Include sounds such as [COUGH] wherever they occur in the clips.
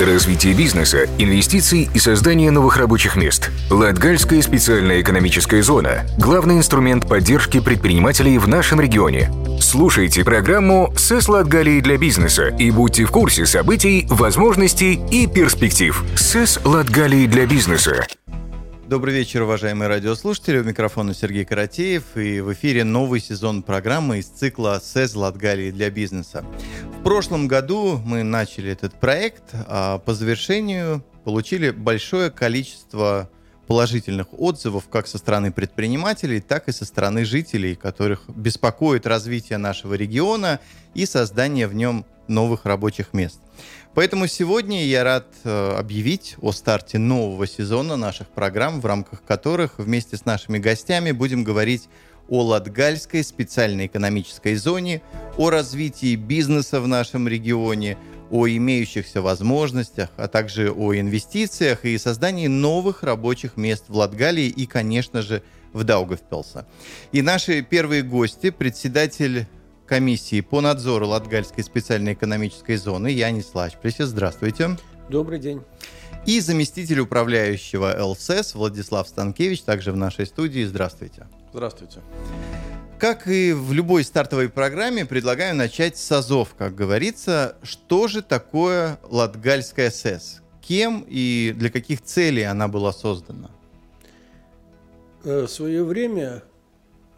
развитие бизнеса, инвестиций и создание новых рабочих мест. Латгальская специальная экономическая зона – главный инструмент поддержки предпринимателей в нашем регионе. Слушайте программу «СЭС Латгалии для бизнеса» и будьте в курсе событий, возможностей и перспектив. «СЭС Латгалии для бизнеса» Добрый вечер, уважаемые радиослушатели. У микрофона Сергей Каратеев. И в эфире новый сезон программы из цикла «СЭЗ Латгалии для бизнеса». В прошлом году мы начали этот проект, а по завершению получили большое количество положительных отзывов как со стороны предпринимателей, так и со стороны жителей, которых беспокоит развитие нашего региона и создание в нем новых рабочих мест. Поэтому сегодня я рад э, объявить о старте нового сезона наших программ, в рамках которых вместе с нашими гостями будем говорить о Латгальской специальной экономической зоне, о развитии бизнеса в нашем регионе, о имеющихся возможностях, а также о инвестициях и создании новых рабочих мест в Латгалии и, конечно же, в Даугавпилсе. И наши первые гости, председатель комиссии по надзору Латгальской специальной экономической зоны Янис Лачплесе. Здравствуйте. Добрый день. И заместитель управляющего ЛСС Владислав Станкевич также в нашей студии. Здравствуйте. Здравствуйте. Как и в любой стартовой программе, предлагаю начать с АЗОВ, как говорится. Что же такое Латгальская СЭС? Кем и для каких целей она была создана? Э, в свое время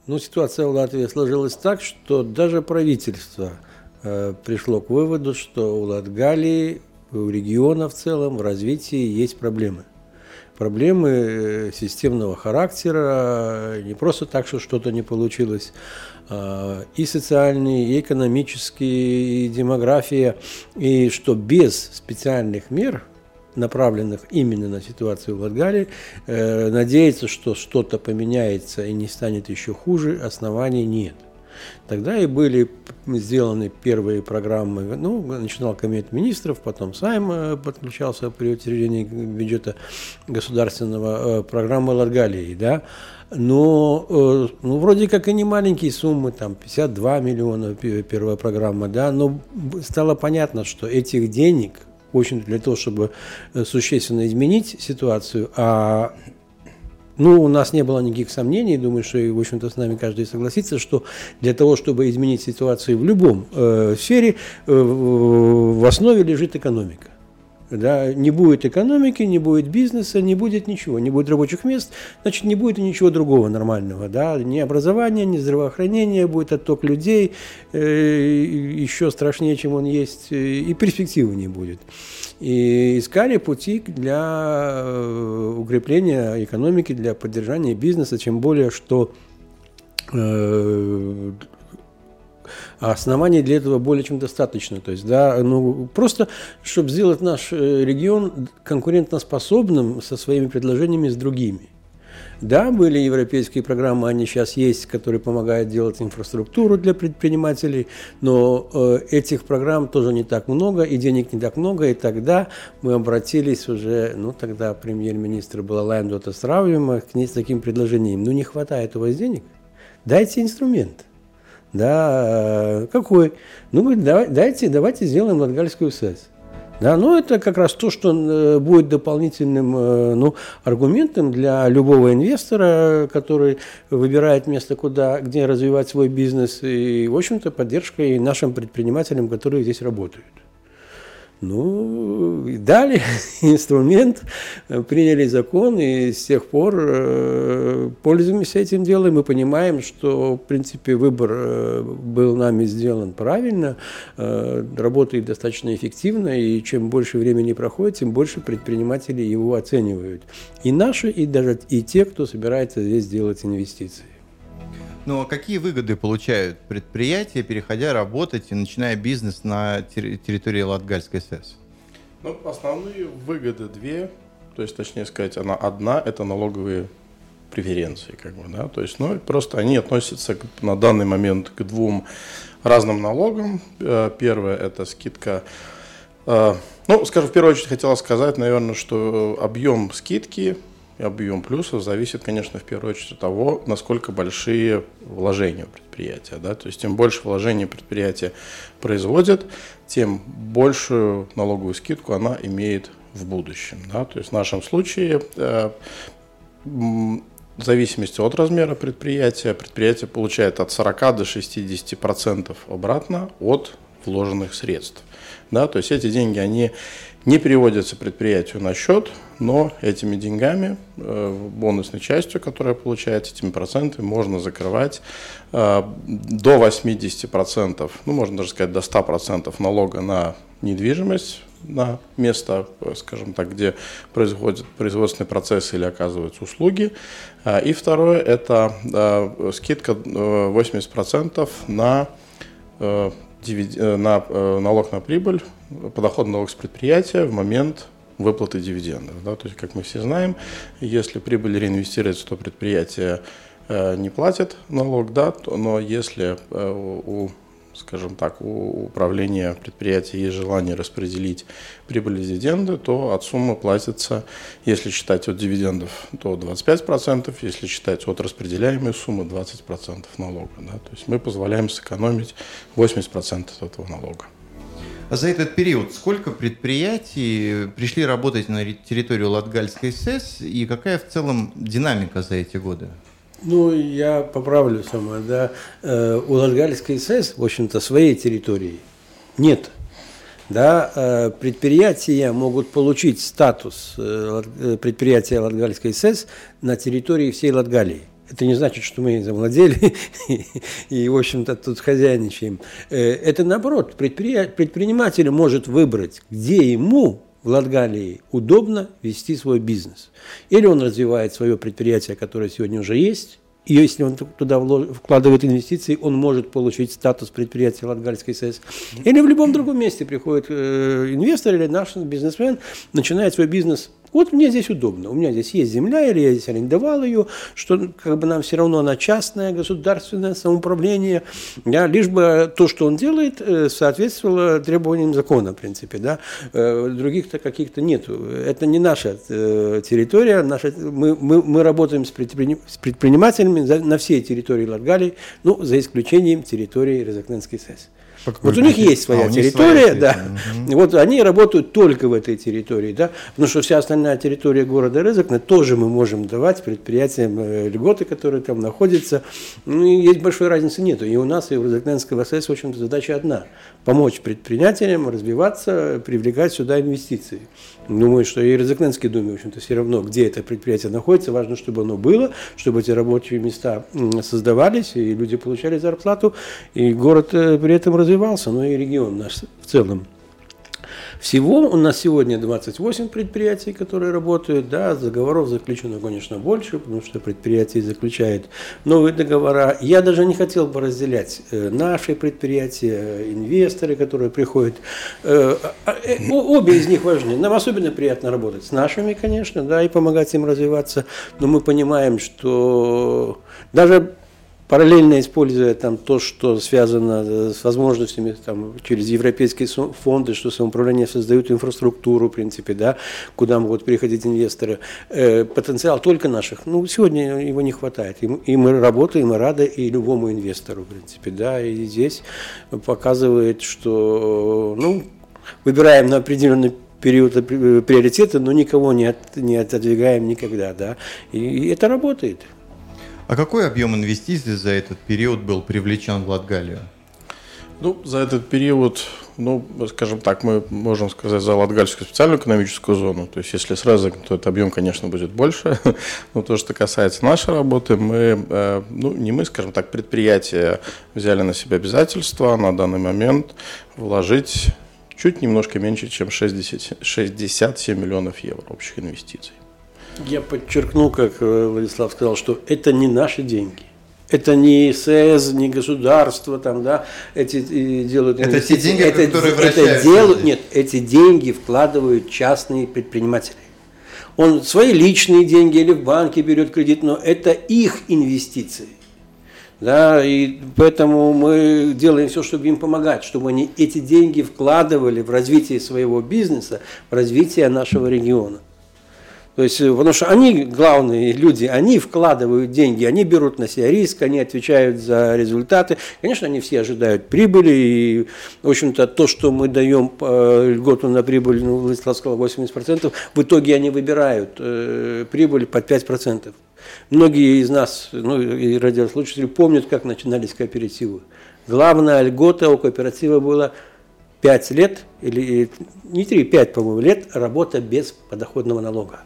ну, ситуация в Латвии сложилась так, что даже правительство э, пришло к выводу, что у Латгалии, у региона в целом, в развитии есть проблемы. Проблемы э, системного характера, не просто так, что что-то не получилось, э, и социальные, и экономические, и демография, и что без специальных мер – направленных именно на ситуацию в Латгалии. Э, надеяться, что что-то поменяется и не станет еще хуже, оснований нет. Тогда и были сделаны первые программы, ну, начинал комитет министров, потом Сайм э, подключался при утверждении бюджета государственного, э, программы Латгалии, да, но ну, вроде как и не маленькие суммы, там 52 миллиона первая программа, да, но стало понятно, что этих денег – очень для того, чтобы э, существенно изменить ситуацию, а ну, у нас не было никаких сомнений, думаю, что, в общем-то, с нами каждый согласится, что для того, чтобы изменить ситуацию в любом э, сфере, э, в основе лежит экономика. Да, не будет экономики, не будет бизнеса, не будет ничего, не будет рабочих мест, значит, не будет и ничего другого нормального. Да? Ни образования, ни здравоохранения, будет отток людей, э, еще страшнее, чем он есть, и перспективы не будет. И искали пути для э, укрепления экономики, для поддержания бизнеса, тем более, что э, а оснований для этого более чем достаточно. То есть, да, ну, просто, чтобы сделать наш э, регион конкурентоспособным со своими предложениями с другими. Да, были европейские программы, они сейчас есть, которые помогают делать инфраструктуру для предпринимателей, но э, этих программ тоже не так много, и денег не так много, и тогда мы обратились уже, ну, тогда премьер-министр была Лайндота Стравима к ней с таким предложением, ну, не хватает у вас денег, дайте инструмент. Да, какой? Ну, говорит, давай, дайте, давайте сделаем Латгальскую СЭС. Да, ну это как раз то, что э, будет дополнительным э, ну, аргументом для любого инвестора, который выбирает место, куда, где развивать свой бизнес, и, в общем-то, поддержкой нашим предпринимателям, которые здесь работают. Ну, дали [LAUGHS] инструмент, приняли закон, и с тех пор э, пользуемся этим делом. Мы понимаем, что, в принципе, выбор э, был нами сделан правильно, э, работает достаточно эффективно, и чем больше времени проходит, тем больше предприниматели его оценивают. И наши, и даже и те, кто собирается здесь делать инвестиции. Ну а какие выгоды получают предприятия, переходя работать и начиная бизнес на территории Латгальской СЭС? Ну, основные выгоды две, то есть, точнее сказать, она одна, это налоговые преференции, как бы, да, то есть, ну, просто они относятся к, на данный момент к двум разным налогам. Э, первое – это скидка э, ну, скажем, в первую очередь хотела сказать, наверное, что объем скидки и объем плюсов зависит, конечно, в первую очередь от того, насколько большие вложения у предприятия. Да? То есть, тем больше вложений предприятие производит, тем большую налоговую скидку она имеет в будущем. Да? То есть в нашем случае э, в зависимости от размера предприятия, предприятие получает от 40 до 60 процентов обратно от вложенных средств. Да, то есть эти деньги, они не переводятся предприятию на счет, но этими деньгами, э, бонусной частью, которая получается, этими процентами можно закрывать э, до 80%, ну можно даже сказать до 100% налога на недвижимость, на место, скажем так, где происходят производственные процессы или оказываются услуги. И второе – это э, скидка 80% на Э, на э, налог на прибыль, подоходный налог с предприятия в момент выплаты дивидендов. Да? То есть, как мы все знаем, если прибыль реинвестируется, то предприятие э, не платит налог, да, но если у скажем так, у управления предприятия есть желание распределить прибыль и дивиденды, то от суммы платится, если считать от дивидендов, то 25%, если считать от распределяемой суммы, 20% налога. Да? То есть мы позволяем сэкономить 80% от этого налога. А за этот период сколько предприятий пришли работать на территорию Латгальской СЭС и какая в целом динамика за эти годы? Ну, я поправлю сама, да. Э, у Латгальской СЭС, в общем-то, своей территории нет. Да, э, предприятия могут получить статус э, предприятия Латгальской СЭС на территории всей Латгалии. Это не значит, что мы завладели [LAUGHS] и, в общем-то, тут хозяйничаем. Это наоборот, предприниматель может выбрать, где ему в Латгалии удобно вести свой бизнес. Или он развивает свое предприятие, которое сегодня уже есть, и если он туда вкладывает инвестиции, он может получить статус предприятия Латгальской СЭС. Или в любом другом месте приходит э, инвестор или наш бизнесмен, начинает свой бизнес вот мне здесь удобно, у меня здесь есть земля, или я здесь арендовал ее, что как бы нам все равно она частная, государственное самоуправление, да, лишь бы то, что он делает, э, соответствовало требованиям закона, в принципе, да, э, других-то каких-то нет. Это не наша э, территория, наша, мы, мы, мы работаем с, предприним, с предпринимателями на всей территории Латгалии, ну, за исключением территории Резакненской СЭС. Вот у них есть своя а, территория, своя да. Угу. Вот они работают только в этой территории, да, потому что вся остальная территория города Резакна тоже мы можем давать предприятиям э, льготы, которые там находятся. Ну, и есть большой разницы нету. И у нас, и в Резакненской ВСС, в общем-то, задача одна – помочь предпринимателям развиваться, привлекать сюда инвестиции. Думаю, что и Резакненский думе, в общем-то, все равно, где это предприятие находится, важно, чтобы оно было, чтобы эти рабочие места создавались, и люди получали зарплату, и город э, при этом развивался, ну и регион наш в целом. Всего у нас сегодня 28 предприятий, которые работают. Да, договоров заключено, конечно, больше, потому что предприятие заключает новые договора. Я даже не хотел бы разделять э, наши предприятия, инвесторы, которые приходят. Э, а, э, обе из них важны. Нам особенно приятно работать с нашими, конечно, да, и помогать им развиваться. Но мы понимаем, что даже параллельно используя там то, что связано э, с возможностями там, через европейские фонды, что самоуправление создают инфраструктуру, в принципе, да, куда могут приходить инвесторы. Э, потенциал только наших, ну, сегодня его не хватает. И, и мы работаем, мы рады и любому инвестору, в принципе, да, и здесь показывает, что, ну, выбираем на определенный период приоритета, но никого не, от, не отодвигаем никогда, да, и, и это работает. А какой объем инвестиций за этот период был привлечен в Латгалию? Ну, за этот период, ну, скажем так, мы можем сказать за Латгальскую специальную экономическую зону. То есть, если сразу, то этот объем, конечно, будет больше. [LAUGHS] Но то, что касается нашей работы, мы, э, ну, не мы, скажем так, предприятия взяли на себя обязательства на данный момент вложить чуть немножко меньше, чем 60, 67 миллионов евро общих инвестиций. Я подчеркну, как э, Владислав сказал, что это не наши деньги. Это не СЭЗ, не государство, там, да, эти делают Это те деньги, это, которые это делают, Нет, эти деньги вкладывают частные предприниматели. Он свои личные деньги или в банке берет кредит, но это их инвестиции. Да, и поэтому мы делаем все, чтобы им помогать, чтобы они эти деньги вкладывали в развитие своего бизнеса, в развитие нашего региона. То есть, э, потому что они главные люди, они вкладывают деньги, они берут на себя риск, они отвечают за результаты. Конечно, они все ожидают прибыли, и, в общем-то, то, что мы даем э, льготу на прибыль, ну, Владислав сказал, 80%, в итоге они выбирают э, прибыль под 5%. Многие из нас, ну и радиослушатели, помнят, как начинались кооперативы. Главная льгота у кооператива была 5 лет, или не 3, 5, по-моему, лет работа без подоходного налога.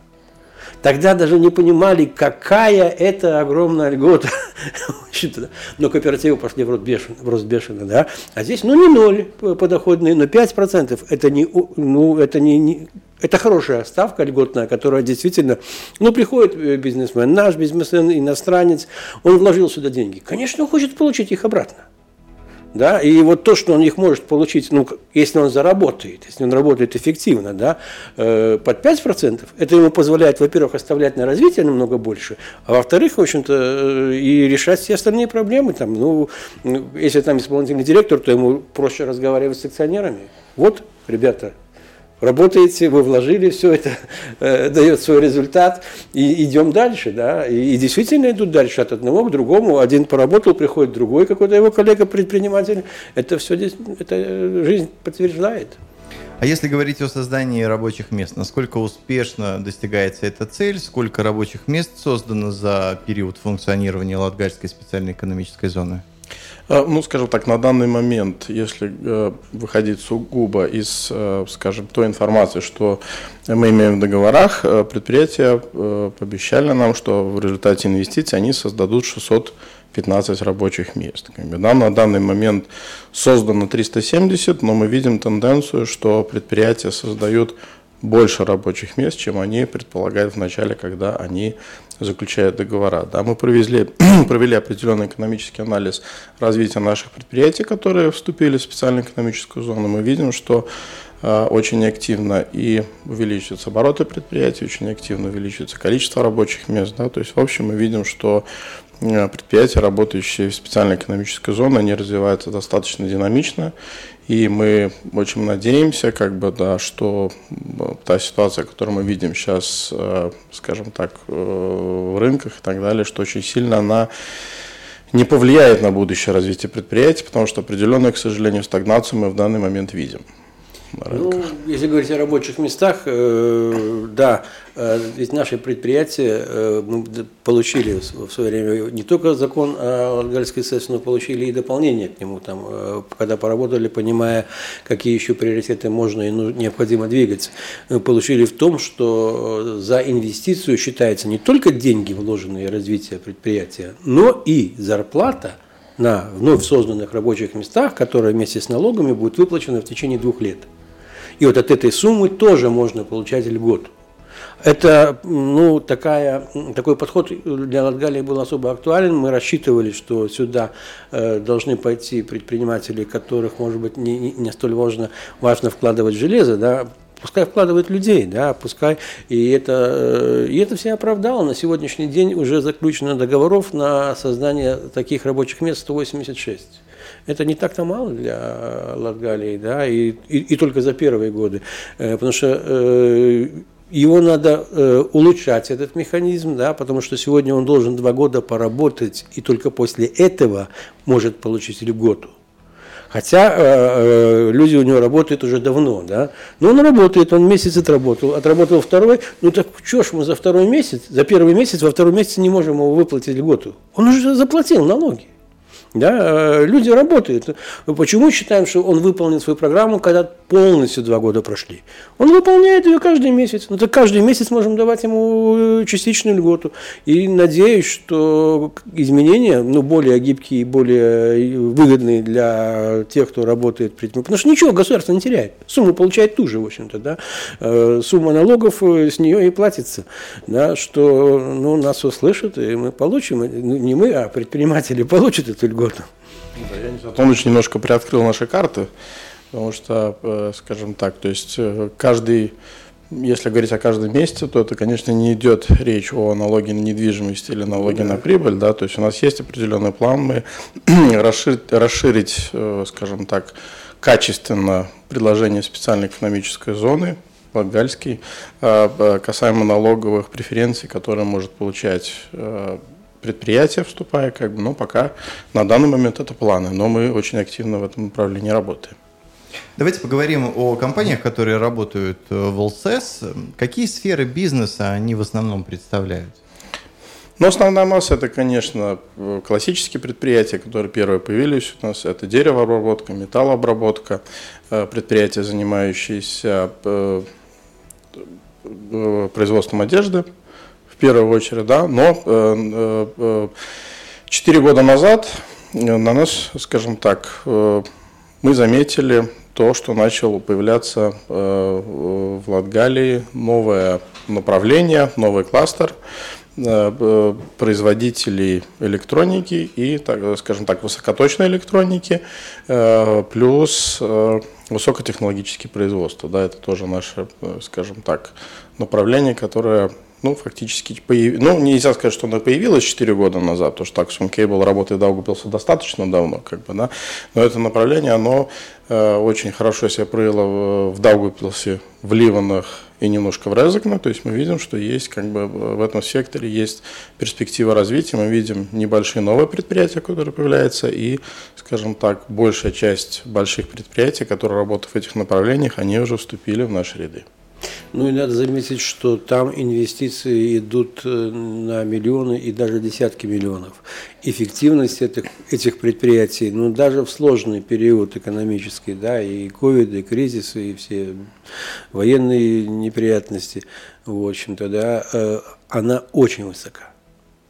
Тогда даже не понимали, какая это огромная льгота. [LAUGHS] Но кооперативы пошли в рост бешено, в рост бешено да? А здесь, ну, не ноль подоходный, но 5%. Это не, ну, это не, не это хорошая ставка льготная, которая действительно, ну, приходит э, бизнесмен, наш бизнесмен, иностранец, он вложил сюда деньги. Конечно, он хочет получить их обратно. Да? И вот то, что он их может получить, ну, если он заработает, если он работает эффективно, да, э, под 5%, это ему позволяет, во-первых, оставлять на развитие намного больше, а во-вторых, в общем-то, э, и решать все остальные проблемы. Там, ну, если там исполнительный директор, то ему проще разговаривать с акционерами. Вот, ребята, работаете, вы вложили, все это э, дает свой результат, и идем дальше, да, и, и действительно идут дальше от одного к другому, один поработал, приходит другой какой-то его коллега-предприниматель, это все здесь, это э, жизнь подтверждает. А если говорить о создании рабочих мест, насколько успешно достигается эта цель, сколько рабочих мест создано за период функционирования Латгальской специальной экономической зоны? А, ну, скажем так, на данный момент, если э, выходить сугубо из, э, скажем, той информации, что мы имеем в договорах, э, предприятия пообещали нам, что в результате инвестиций они создадут 615 рабочих мест. Да, на данный момент создано 370, но мы видим тенденцию, что предприятия создают больше рабочих мест, чем они предполагают в начале, когда они заключают договора. Да, мы провели, [CLEARS THROAT] провели определенный экономический анализ развития наших предприятий, которые вступили в специальную экономическую зону. Мы видим, что э, очень активно и увеличиваются обороты предприятий, очень активно увеличивается количество рабочих мест. Да, то есть, в общем, мы видим, что предприятия, работающие в специальной экономической зоне, они развиваются достаточно динамично, и мы очень надеемся, как бы, да, что та ситуация, которую мы видим сейчас, э, скажем так, э, в рынках и так далее, что очень сильно она не повлияет на будущее развитие предприятий, потому что определенную, к сожалению, стагнацию мы в данный момент видим рынках? Ну, если говорить о рабочих местах, э, да, э, ведь наши предприятия э, мы получили в свое время не только закон о Латгальской СЭС, но получили и дополнение к нему, там, э, когда поработали, понимая, какие еще приоритеты можно и ну, необходимо двигать. Мы получили в том, что за инвестицию считается не только деньги, вложенные в развитие предприятия, но и зарплата на вновь созданных рабочих местах, которая вместе с налогами будет выплачена в течение двух лет. И вот от этой суммы тоже можно получать льготу. Это ну, такая, такой подход для Латгалии был особо актуален. Мы рассчитывали, что сюда э, должны пойти предприниматели, которых, может быть, не, не, столь важно, важно вкладывать железо, да, пускай вкладывают людей, да, пускай, и это, э, и это все оправдало. На сегодняшний день уже заключено договоров на создание таких рабочих мест 186 это не так-то мало для Латгалии, да, и, и, и только за первые годы, э, потому что э, его надо э, улучшать, этот механизм, да, потому что сегодня он должен два года поработать, и только после этого может получить льготу. Хотя э, люди у него работают уже давно, да. Но он работает, он месяц отработал, отработал второй. Ну так что ж мы за второй месяц, за первый месяц, во второй месяц не можем ему выплатить льготу? Он уже заплатил налоги. Да, э, люди работают. Почему считаем, что он выполнил свою программу, когда полностью два года прошли? Он выполняет ее каждый месяц. Ну, так каждый месяц можем давать ему э, частичную льготу. И надеюсь, что изменения, ну, более гибкие и более э, выгодные для тех, кто работает. Потому что ничего государство не теряет. Сумму получает ту же, в общем-то, да. Сумма налогов с нее и платится. Да, что ну, нас услышат, и мы получим, ну, не мы, а предприниматели получат эту льготу года. Да, я не знаю, он очень немножко приоткрыл наши карты, потому что, э, скажем так, то есть э, каждый если говорить о каждом месте, то это, конечно, не идет речь о налоге на недвижимость или налоге на прибыль, да, то есть у нас есть определенный план, мы [CLEARS THROAT] расширить, расширить, э, скажем так, качественно предложение специальной экономической зоны, Латгальский, касаемо налоговых преференций, которые может получать предприятие, вступая, как бы, но пока на данный момент это планы, но мы очень активно в этом направлении работаем. Давайте поговорим о компаниях, которые работают в ЛСС. Какие сферы бизнеса они в основном представляют? Но основная масса это, конечно, классические предприятия, которые первые появились у нас. Это деревообработка, металлообработка, э, предприятия, занимающиеся э, э, производством одежды, первую очередь, да. Но четыре года назад на нас, скажем так, мы заметили то, что начало появляться в Латгалии новое направление, новый кластер – Э, производителей электроники и, так, скажем так, высокоточной электроники, э, плюс э, высокотехнологические производства. Да, это тоже наше, скажем так, направление, которое ну, фактически, появ... ну, нельзя сказать, что она появилась 4 года назад, потому что Sun Cable работает в Даугавпилсе достаточно давно, как бы, да, но это направление, оно э, очень хорошо себя проявило в, в Даугавпилсе, в Ливанах и немножко в Резекне, то есть мы видим, что есть, как бы, в этом секторе есть перспектива развития, мы видим небольшие новые предприятия, которые появляются, и, скажем так, большая часть больших предприятий, которые работают в этих направлениях, они уже вступили в наши ряды. Ну и надо заметить, что там инвестиции идут э, на миллионы и даже десятки миллионов. Эффективность этих, этих предприятий, ну даже в сложный период экономический, да, и ковид, и кризисы, и все военные неприятности, в общем-то, да, э, она очень высока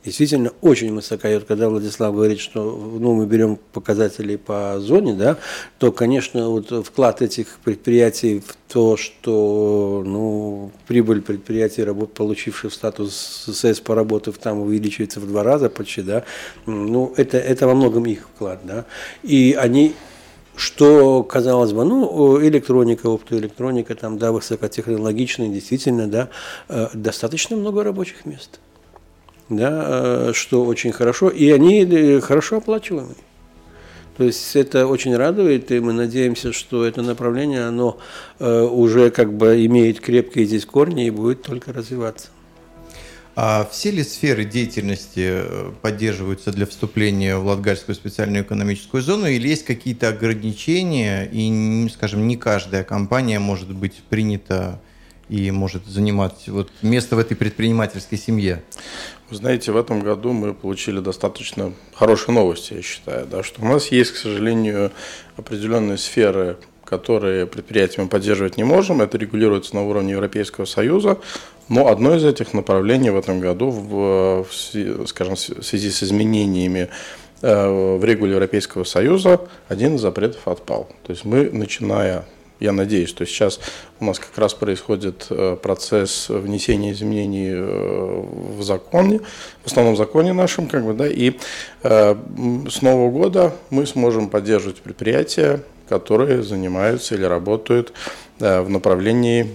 действительно очень высока. И вот когда Владислав говорит, что ну, мы берем показатели по зоне, да, то, конечно, вот вклад этих предприятий в то, что ну, прибыль предприятий, получивших статус СС, поработав там, увеличивается в два раза почти, да, ну, это, это во многом их вклад, да. И они что, казалось бы, ну, электроника, оптоэлектроника, там, да, высокотехнологичная, действительно, да, э, достаточно много рабочих мест да, э, что очень хорошо, и они э, хорошо оплачиваемые. То есть это очень радует, и мы надеемся, что это направление, оно э, уже как бы имеет крепкие здесь корни и будет только развиваться. А все ли сферы деятельности поддерживаются для вступления в Латгальскую специальную экономическую зону, или есть какие-то ограничения, и, скажем, не каждая компания может быть принята и может занимать вот место в этой предпринимательской семье? Вы знаете, в этом году мы получили достаточно хорошие новости, я считаю, да, что у нас есть, к сожалению, определенные сферы, которые предприятиями поддерживать не можем. Это регулируется на уровне Европейского Союза. Но одно из этих направлений в этом году, в, в, скажем, в связи с изменениями э, в регуле Европейского Союза, один из запретов отпал. То есть мы, начиная я надеюсь, что сейчас у нас как раз происходит э, процесс внесения изменений э, в законе, в основном законе нашем, как бы, да, и э, с Нового года мы сможем поддерживать предприятия, которые занимаются или работают в направлении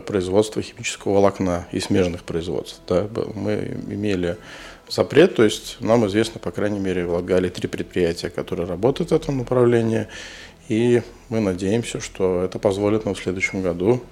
производства химического волокна и смежных производств. Да. Мы имели запрет, то есть нам известно, по крайней мере, в Латгалии три предприятия, которые работают в этом направлении, и мы надеемся, что это позволит нам в следующем году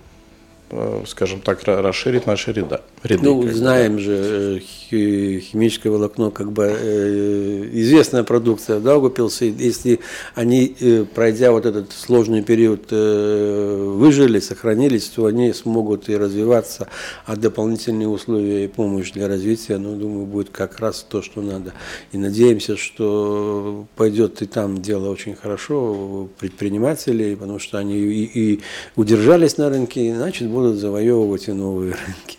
скажем так, расширить наши ряды. ряды ну, знаем же, э, химическое волокно, как бы э, известная продукция в Даугапилсе. Если они, пройдя вот этот сложный период, выжили, сохранились, то они смогут и развиваться, а дополнительные условия и помощь для развития, ну, думаю, будет как раз то, что надо. И надеемся, что пойдет и там дело очень хорошо предпринимателей, потому что они и, и удержались на рынке, и значит, будут будут завоевывать и новые рынки.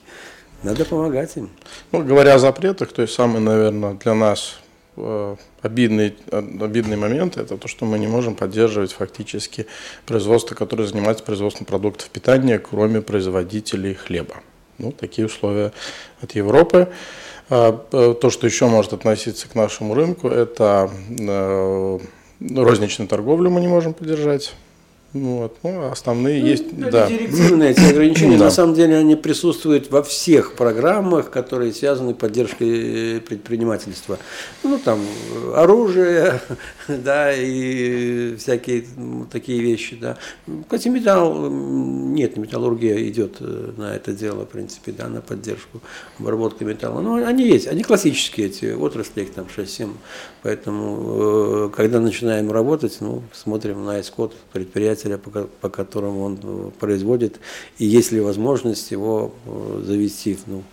Надо помогать им. Ну, говоря о запретах, то есть самый, наверное, для нас э, обидный, обидный момент – это то, что мы не можем поддерживать фактически производство, которое занимается производством продуктов питания, кроме производителей хлеба. Ну, такие условия от Европы. А, э, то, что еще может относиться к нашему рынку, это э, розничную торговлю мы не можем поддержать Вот. Ну, основные ну, есть, да. Директивные эти ограничения, Да. на самом деле, они присутствуют во всех программах, которые связаны с поддержкой предпринимательства. Ну, там, оружие, [LAUGHS] да, и всякие м, такие вещи, да. Кстати, металл, нет, металлургия идет э, на это дело, в принципе, да, на поддержку обработки металла. Но они есть, они классические, эти отрасли, их там 6-7, поэтому, э, когда начинаем работать, ну, смотрим на исход предприятия, по, ко- по которому он э, производит, и есть ли возможность его э, завести, ну,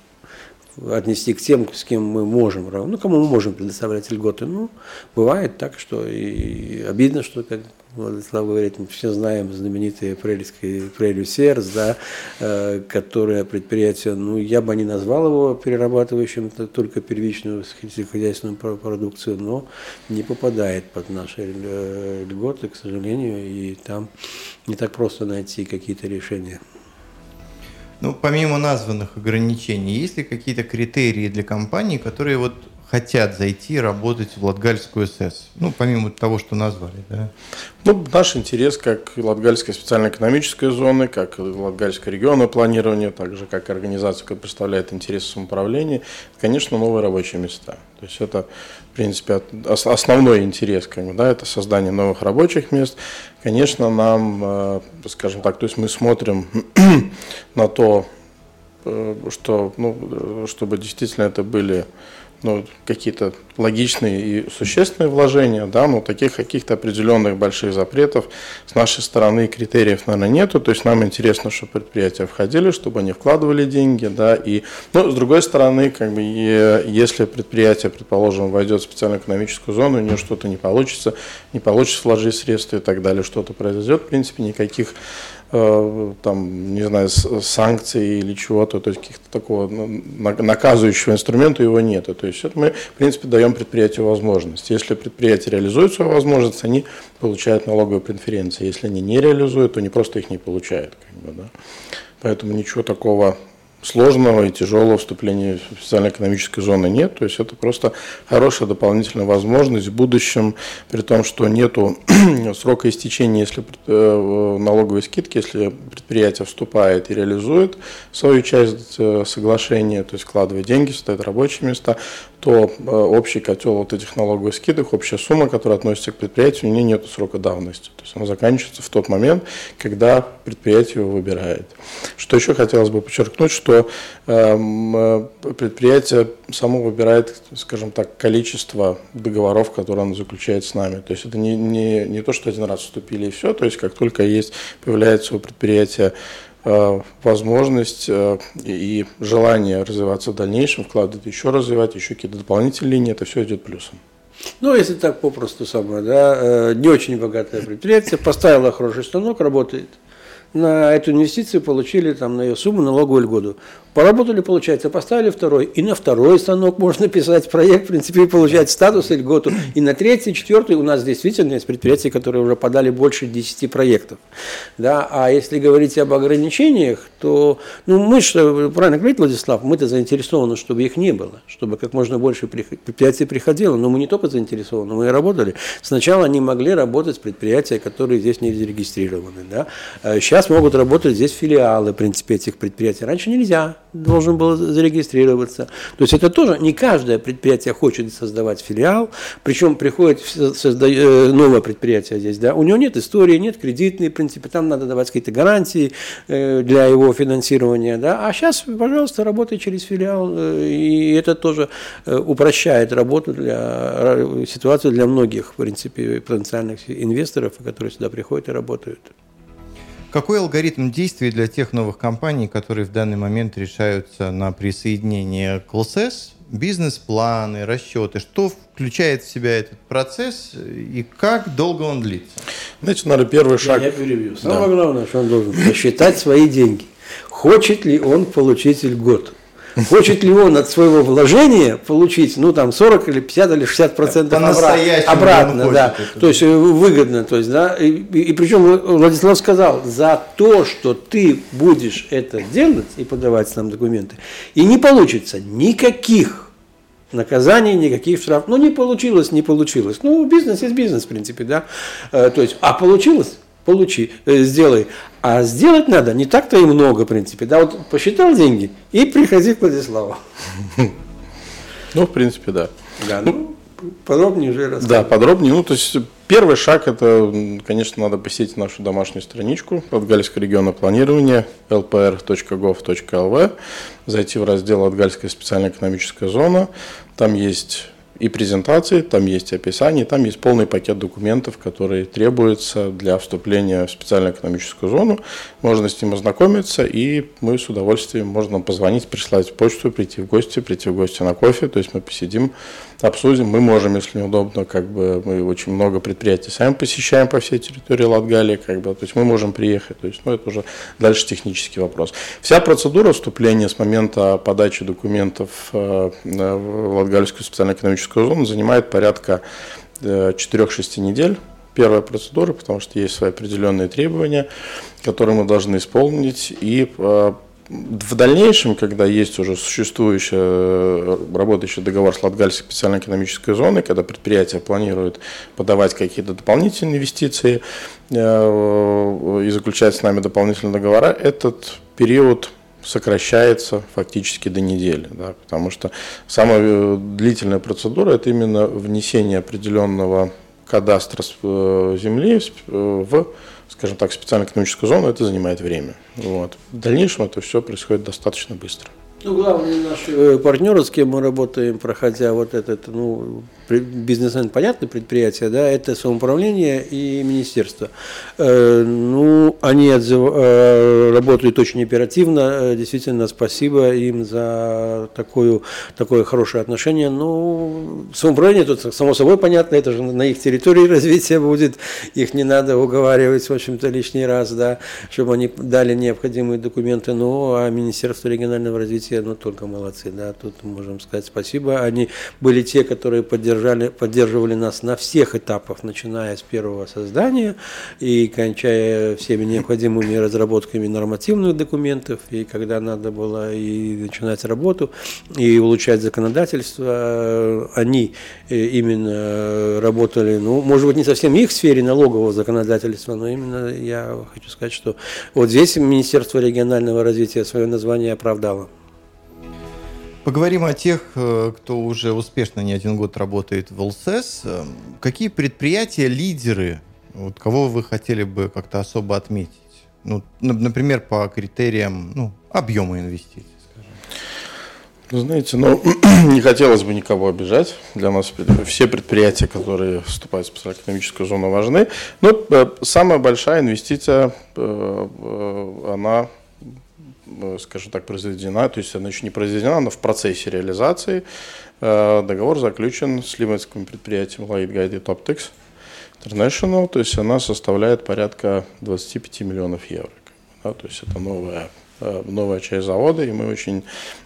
отнести к тем, с кем мы можем, ну, кому мы можем предоставлять льготы. Ну, бывает так, что и обидно, что, как Владислав говорит, мы все знаем знаменитые прелеские прелью Серс, да, э, которое предприятие, ну, я бы не назвал его перерабатывающим только первичную сельскохозяйственную про- продукцию, но не попадает под наши э, льготы, к сожалению, и там не так просто найти какие-то решения. Ну, помимо названных ограничений, есть ли какие-то критерии для компаний, которые вот хотят зайти работать в Латгальскую СС? Ну, помимо того, что назвали, да? Ну, наш интерес как и Латгальской специально-экономической зоны, как Латгальское регионное планирование, также как организация, которая представляет интересы самоуправления, конечно, новые рабочие места. То есть это, в принципе, основной интерес, как бы, да, это создание новых рабочих мест. Конечно, нам, э, скажем так, то есть мы смотрим [CLEARS THROAT] на то, э, что, ну, э, чтобы действительно это были ну, какие-то логичные и существенные вложения, да, но таких каких-то определенных больших запретов с нашей стороны критериев, наверное, нету. То есть нам интересно, чтобы предприятия входили, чтобы они вкладывали деньги, да, и, ну, с другой стороны, как бы, если предприятие, предположим, войдет в специальную экономическую зону, у нее что-то не получится, не получится вложить средства и так далее, что-то произойдет, в принципе, никаких там, не знаю, санкций или чего-то, то есть каких-то такого на- наказывающего инструмента его нет. То есть это мы, в принципе, даем предприятию возможность. Если предприятие реализует свою возможность, они получают налоговые преференции. Если они не реализуют, то они просто их не получают. Как бы, да. Поэтому ничего такого сложного и тяжелого вступления в специально-экономической зоны нет. То есть это просто хорошая дополнительная возможность в будущем, при том, что нету [CLEARS THROAT] срока истечения если, э, налоговой скидки, если предприятие вступает и реализует свою часть э, соглашения, то есть вкладывает деньги, создает рабочие места, то э, общий котел вот этих налоговых скидок, общая сумма, которая относится к предприятию, у нее нет срока давности. То есть она заканчивается в тот момент, когда предприятие его выбирает. Что еще хотелось бы подчеркнуть, что эм, э, предприятие само выбирает, скажем так, количество договоров, которые оно заключает с нами. То есть это не, не, не то, что один раз вступили и все, то есть как только есть, появляется у предприятия э, возможность э, и желание развиваться в дальнейшем, вкладывать еще развивать, еще какие-то дополнительные линии, это все идет плюсом. Ну, если так попросту самое, да, не очень богатое предприятие, поставило хороший станок, работает. На эту инвестицию получили там на ее сумму налоговую льготу. Поработали, получается, поставили второй, и на второй станок можно писать проект, в принципе, и получать статус и льготу. И на третий, четвертый у нас действительно есть предприятия, которые уже подали больше 10 проектов. Да? А если говорить об ограничениях, то ну, мы же, правильно говорит Владислав, мы-то заинтересованы, чтобы их не было, чтобы как можно больше предприятий приходило. Но мы не только заинтересованы, мы и работали. Сначала они могли работать предприятия, которые здесь не зарегистрированы. Да? А Сейчас могут работать здесь филиалы, в принципе, этих предприятий. Раньше нельзя, должен был зарегистрироваться. То есть это тоже не каждое предприятие хочет создавать филиал, причем приходит созда- э, новое предприятие здесь, да, у него нет истории, нет кредитной, в принципе, там надо давать какие-то гарантии э, для его финансирования, да, а сейчас, пожалуйста, работай через филиал, э, и это тоже упрощает работу для ситуацию для многих, в принципе, потенциальных инвесторов, которые сюда приходят и работают. Какой алгоритм действий для тех новых компаний, которые в данный момент решаются на присоединение к ЛСС? Бизнес-планы, расчеты. Что включает в себя этот процесс и как долго он длится? Знаете, наверное, первый шаг... Я перебью. Самое главное, что он должен посчитать свои деньги. Хочет ли он получить льготу? Хочет ли он от своего вложения получить, ну, там, 40 или 50 или 60 процентов обратно, да. это. То есть э, выгодно, то есть, да. И, и- и причем Владислав сказал, за то, что ты будешь это делать и подавать нам документы, и не получится никаких наказаний, никаких штрафов. Ну, не получилось, не получилось. Ну, бизнес есть бизнес, в принципе, да. Э, То есть, а получилось, получи, э, сделай. А сделать надо не так-то и много, в принципе. Да, вот посчитал деньги и приходи к Владиславу. [LAUGHS] Ну, в принципе, да. Да, ну, подробнее уже рассказать. Да, подробнее. Ну, то есть первый шаг это, конечно, надо посетить нашу домашнюю страничку Латгальского региона планирования lpr.gov.lv, зайти в раздел Латгальская специальная экономическая зона. Там есть и презентации, там есть описание, там есть полный пакет документов, которые требуются для вступления в специальную экономическую зону. Можно с ним ознакомиться, и мы с удовольствием, можно позвонить, прислать почту, прийти в гости, прийти в гости на кофе, то есть мы посидим, обсудим. Мы можем, если неудобно, как бы мы очень много предприятий сами посещаем по всей территории Латгалии, как бы, то есть мы можем приехать, то есть, ну, это уже дальше технический вопрос. Вся процедура вступления с момента подачи документов э, в Латгальскую специальную экономическую зону занимает порядка 4-6 э, недель первая процедура, потому что есть свои определенные требования, которые мы должны исполнить. И э, в дальнейшем, когда есть уже существующий э, работающий договор с Латгальской специальной экономической зоной, когда предприятие планирует подавать какие-то дополнительные инвестиции и заключать с нами дополнительные договора, этот период сокращается фактически до недели, да, потому что самая э, длительная процедура это именно внесение определенного кадастра земли в скажем так, специальную экономическую зону, это занимает время. Вот. В дальнейшем это все происходит достаточно быстро. Ну, главные наши э, партнеры, с кем мы работаем, проходя вот этот, ну, бизнесмен, понятно, предприятие, да, это самоуправление и министерство. Э, ну, они отзыв... Э, работают очень оперативно, действительно, спасибо им за такую, такое хорошее отношение. Ну, самоуправление тут, само собой, понятно, это же на их территории [LAUGHS] развитие будет, их не надо уговаривать, в общем-то, лишний раз, да, чтобы они дали необходимые документы, ну, а Министерство регионального развития ну, только молодцы, да, тут можем сказать спасибо. Они были те, которые поддержали, поддерживали нас на всех этапах, начиная с первого создания и кончая всеми необходимыми разработками нормативных документов, и когда надо было и начинать работу, и улучшать законодательство, они э, именно работали, ну, может быть, не совсем их сфере налогового законодательства, но именно я хочу сказать, что вот здесь Министерство регионального развития свое название оправдало. Поговорим о тех, э, кто уже успешно не один год работает в ЛСС. Какие предприятия, лидеры, вот кого вы хотели бы как-то особо отметить? Ну, например, по критериям ну, объема инвестиций. Ну, знаете, ну, [CLEARS THROAT] не хотелось бы никого обижать. Для нас все предприятия, которые вступают в экономическую зону, важны. Но э, самая большая инвестиция, она Э, скажем так, произведена, то есть она еще не произведена, но в процессе реализации. Э, договор заключен с ливенским предприятием Light Guided Optics International, то есть она составляет порядка 25 миллионов евро. Да, то есть это новая Э, новая часть завода, и мы очень...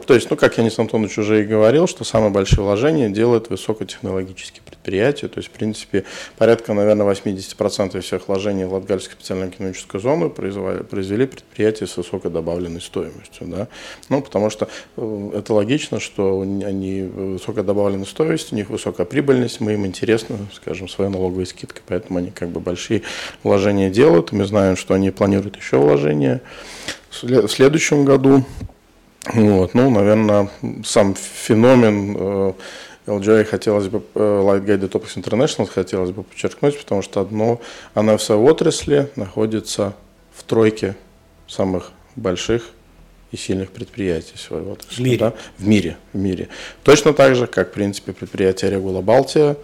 То есть, ну, как Янис Антонович уже и говорил, что самые большие вложения делают высокотехнологические предприятия, то есть, в принципе, порядка, наверное, 80% всех вложений в Латгальскую специальную экономическую зону произвели предприятия с высокой добавленной стоимостью, да, ну, потому что э, это логично, что они высокая добавленная стоимость, у них высокая прибыльность, мы им интересно, скажем, своей налоговой скидкой, поэтому они как бы большие вложения делают, мы знаем, что они планируют еще вложения, в следующем году. Вот, ну, наверное, сам феномен э, LGI хотелось бы, э, Light Guided Optics International хотелось бы подчеркнуть, потому что одно, она в своей отрасли находится в тройке самых больших и сильных предприятий своей отрасли. В мире. Да? В мире, в мире. Точно так же, как, в принципе, предприятие Регула Балтия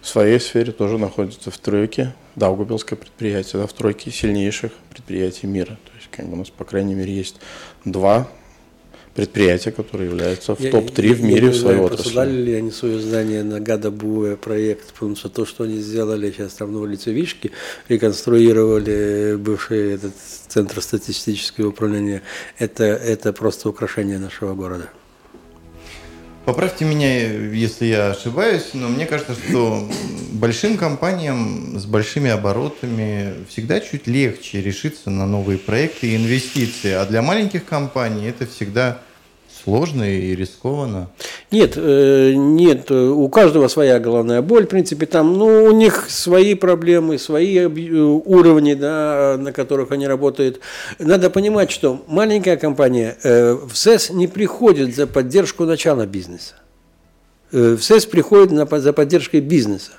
в своей сфере тоже находится в тройке, Даугавпилское предприятие, да, в тройке сильнейших предприятий мира как бы у нас, по крайней мере, есть два предприятия, которые являются в топ-3 в мире я, в своей отрасли. Посудали ли они свое здание на Гадабуэ проект, потому что то, что они сделали сейчас там на улице Вишки, реконструировали бывший этот центр статистического управления, это, это просто украшение нашего города. Поправьте меня, если я ошибаюсь, но мне кажется, что большим компаниям с большими оборотами всегда чуть легче решиться на новые проекты и инвестиции, а для маленьких компаний это всегда сложно и рискованно. Нет, э, нет, у каждого своя головная боль, в принципе, там, ну, у них свои проблемы, свои уровни, да, на которых они работают. Надо понимать, что маленькая компания в СЭС не приходит за поддержку начала бизнеса. В СЭС приходит за поддержкой бизнеса.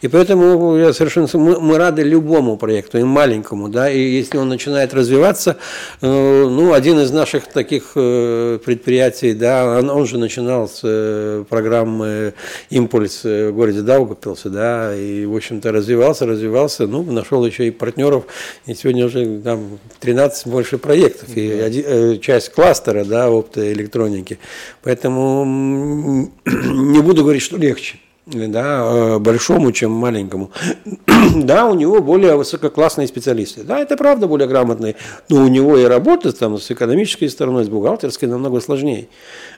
И поэтому я совершенно, мы, мы рады любому проекту, и маленькому, да, и если он начинает развиваться, э, ну, один из наших таких э, предприятий, да, он, он же начинал с э, программы «Импульс» в городе Даугавпилсе, да, и, в общем-то, развивался, развивался, ну, нашел еще и партнеров, и сегодня уже там 13 больше проектов, и один, часть кластера, да, оптоэлектроники. Поэтому [CLEARS THROAT] не буду говорить, что легче да, э, большому, чем маленькому. [CLEARS THROAT] да, у него более высококлассные специалисты. Да, это правда более грамотные, но у него и работа там с экономической стороной, с бухгалтерской намного сложнее.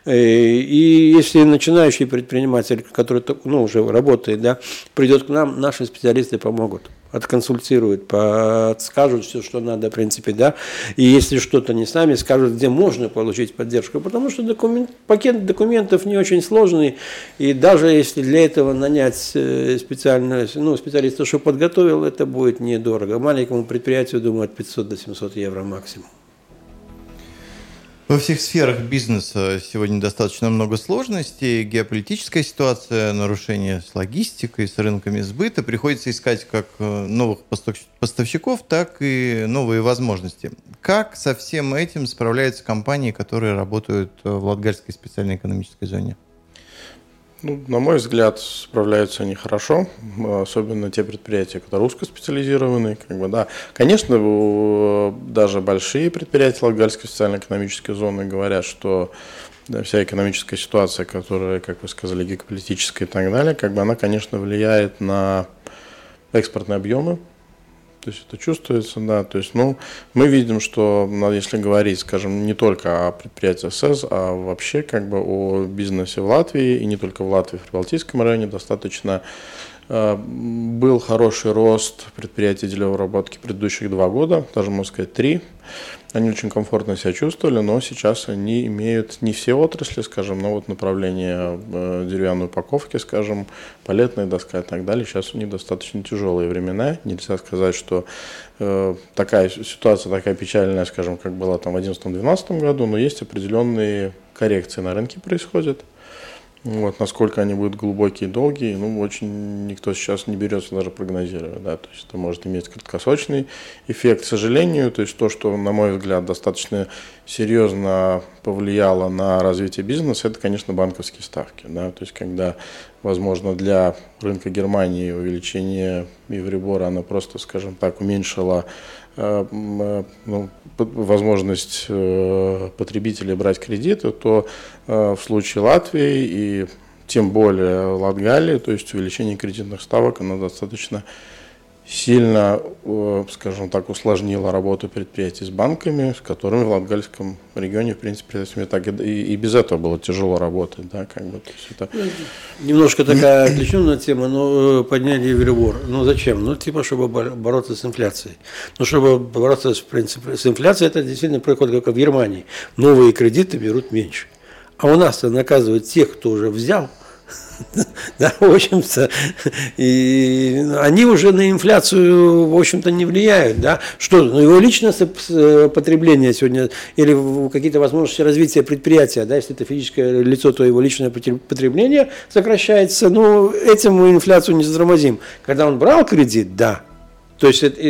Э, и если начинающий предприниматель, который ну, уже работает, да, придет к нам, наши специалисты помогут отконсультируют, подскажут все, что надо, в принципе, да, и если что-то не сами, скажут, где можно получить поддержку, потому что документ, пакет документов не очень сложный, и даже если для этого нанять э, специального, ну, специалиста, что подготовил, это будет недорого. Маленькому предприятию, думаю, от 500 до 700 евро максимум. Во всех сферах бизнеса сегодня достаточно много сложностей. Геополитическая ситуация, нарушения с логистикой, с рынками сбыта. Приходится искать как э, новых поставщиков, так и новые возможности. Как со всем этим справляются компании, которые работают э, в Латгальской специальной экономической зоне? Ну, на мой взгляд, справляются они хорошо, особенно те предприятия, которые узкоспециализированы. Как бы, да. Конечно, даже большие предприятия Латгальской социально-экономической зоны говорят, что да, вся экономическая ситуация, которая, как вы сказали, геополитическая и так далее, как бы она, конечно, влияет на экспортные объемы то есть это чувствуется, да. То есть, ну, мы видим, что если говорить, скажем, не только о предприятии СЭС, а вообще как бы о бизнесе в Латвии, и не только в Латвии, в Прибалтийском районе достаточно э, был хороший рост предприятий деловой работки предыдущих два года, даже можно сказать три. Они очень комфортно себя чувствовали, но сейчас они имеют не все отрасли, скажем, но вот направление э, деревянной упаковки, скажем, палетная доска и так далее. Сейчас у них достаточно тяжелые времена. Нельзя сказать, что э, такая ситуация такая печальная, скажем, как была там в 2011-2012 году, но есть определенные коррекции на рынке происходят. Вот, насколько они будут глубокие и долгие, ну, очень никто сейчас не берется даже прогнозировать, да, то есть это может иметь краткосрочный эффект. К сожалению, то есть то, что, на мой взгляд, достаточно серьезно повлияло на развитие бизнеса, это, конечно, банковские ставки, да, то есть когда, возможно, для рынка Германии увеличение Евребора, оно просто, скажем так, уменьшило ну, возможность э, потребителей брать кредиты, то в случае Латвии и тем более Латгалии, то есть увеличение кредитных ставок, оно достаточно сильно, э, скажем так, усложнило работу предприятий с банками, с которыми в Латгальском регионе, в принципе, так и, и без этого было тяжело работать. Да, как бы, это... Ну, немножко такая отвлеченная тема, но э, подняли Евробор. Ну зачем? Ну типа, чтобы бороться с инфляцией. Ну, чтобы бороться с, принципе, с инфляцией, это действительно происходит как в Германии. Новые кредиты берут меньше. А у нас-то наказывают тех, кто уже взял – [LAUGHS] да, в общем-то, и они уже на инфляцию, в общем-то, не влияют, да, что, ну, его личное потребление сегодня, или какие-то возможности развития предприятия, да, если это физическое лицо, то его личное потребление сокращается, ну, этим мы инфляцию не затормозим. Когда он брал кредит, да, то есть это,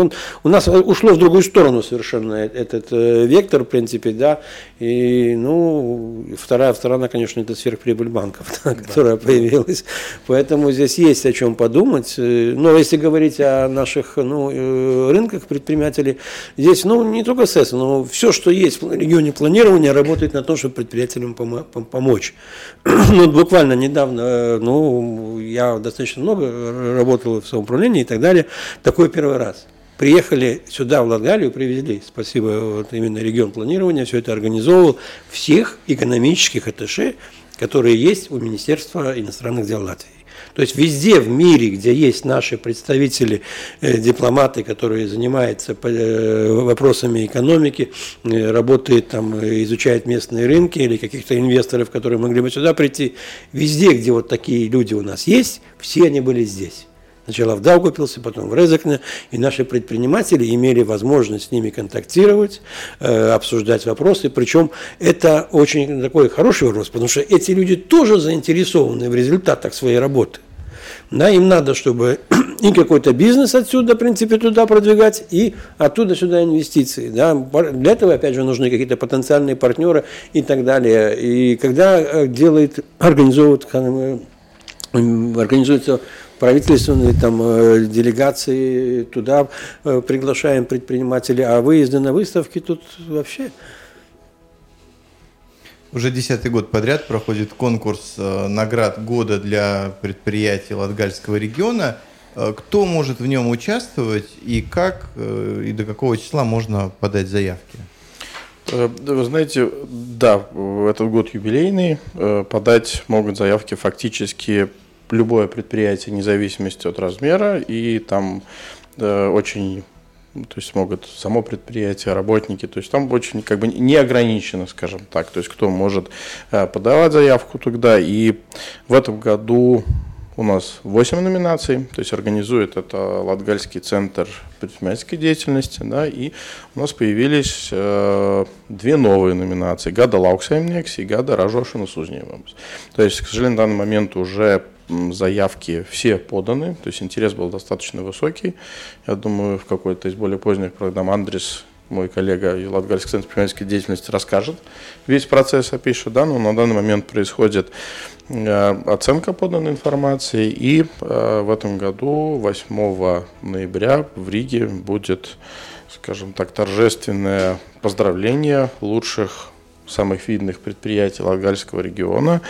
он, у нас ушло в другую сторону совершенно этот э, вектор, в принципе, да. И, ну, вторая сторона, конечно, это сверхприбыль банков, [LAUGHS] да, которая появилась. Поэтому здесь есть о чем подумать. Э, но если говорить о наших ну, э, рынках предпринимателей, здесь, ну, не только СЭС, но все, что есть в регионе планирования, работает на то, чтобы предпринимателям помочь. [CLEARS THROAT] ну, буквально недавно, ну, я достаточно много работал в самоуправлении и так далее. Такой первый раз приехали сюда, в Латгалию, привезли, спасибо, вот именно регион планирования, все это организовывал, всех экономических атташе, которые есть у Министерства иностранных дел Латвии. То есть везде в мире, где есть наши представители, э, дипломаты, которые занимаются э, вопросами экономики, э, работают там, изучают местные рынки или каких-то инвесторов, которые могли бы сюда прийти, везде, где вот такие люди у нас есть, все они были здесь. Сначала в Даугупилсе, потом в Резекне. И наши предприниматели имели возможность с ними контактировать, э, обсуждать вопросы. Причем это очень такой хороший вопрос, потому что эти люди тоже заинтересованы в результатах своей работы. Да, им надо, чтобы [CLEARS THROAT] и какой-то бизнес отсюда, в принципе, туда продвигать, и оттуда сюда инвестиции. Да. Для этого, опять же, нужны какие-то потенциальные партнеры и так далее. И когда э, делает, организовывают, э, организуется правительственные там э, делегации, туда э, приглашаем предпринимателей, а выезды на выставки тут вообще... Уже десятый год подряд проходит конкурс э, наград года для предприятий Латгальского региона. Кто может в нем участвовать и как и до какого числа можно подать заявки? Вы знаете, да, этот год юбилейный. Подать могут заявки фактически любое предприятие, вне зависимости от размера, и там э, очень то есть могут само предприятие, работники, то есть там очень как бы не ограничено, скажем так, то есть кто может э, подавать заявку туда, и в этом году у нас 8 номинаций, то есть организует это Латгальский центр предпринимательской деятельности, да, и у нас появились э, две новые номинации, Gada lauksaimnieks и Gada ražojošais uzņēmums. То есть, к сожалению, в данный момент уже заявки все поданы, то есть интерес был достаточно высокий. Я думаю, в какой-то из более поздних программ Андрес, мой коллега из Латгальского центра предпринимательской деятельности, расскажет весь процесс, опишет, да, но на данный момент происходит э, оценка поданной информации, и э, в этом году, 8 ноября, в Риге будет, скажем так, торжественное поздравление лучших самых видных предприятий Латгальского региона.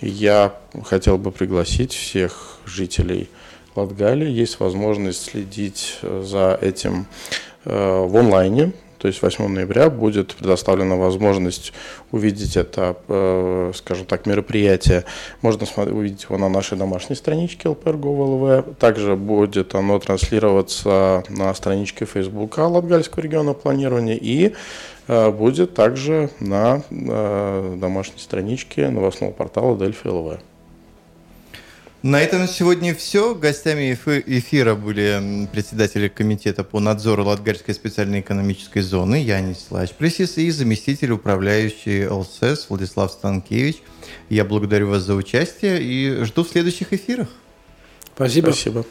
Я хотел бы пригласить всех жителей Латгалии. Есть возможность следить э, за этим в онлайне. То есть 8 ноября будет предоставлена возможность увидеть это, э, скажем так, мероприятие. Можно увидеть его на нашей домашней страничке LPR.gov.lv. Также будет оно транслироваться на страничке Facebook Латгальского региона планирования и Э, будет также на э, домашней страничке новостного портала ЛВ. На этом сегодня все. Гостями эфира были председатель комитета по надзору Латгальской специальной экономической зоны Янис Лачпресис и заместитель управляющий ЛСС Владислав Станкевич. Я благодарю вас за участие и жду в следующих эфирах. Спасибо. Спасибо.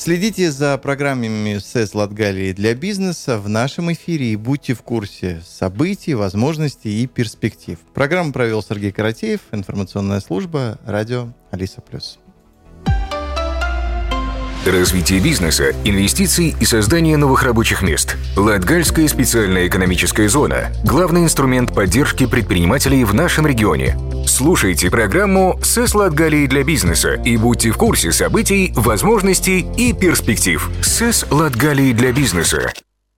Следите за программами СЭС Латгалии для бизнеса в нашем эфире и будьте в курсе событий, возможностей и перспектив. Программу провел Сергей Каратеев, информационная служба, радио Алиса Плюс. Развитие бизнеса, инвестиций и создание новых рабочих мест. Латгальская специальная экономическая зона – главный инструмент поддержки предпринимателей в нашем регионе. Слушайте программу «СЭС Латгалии для бизнеса» и будьте в курсе событий, возможностей и перспектив. «СЭС Латгалии для бизнеса»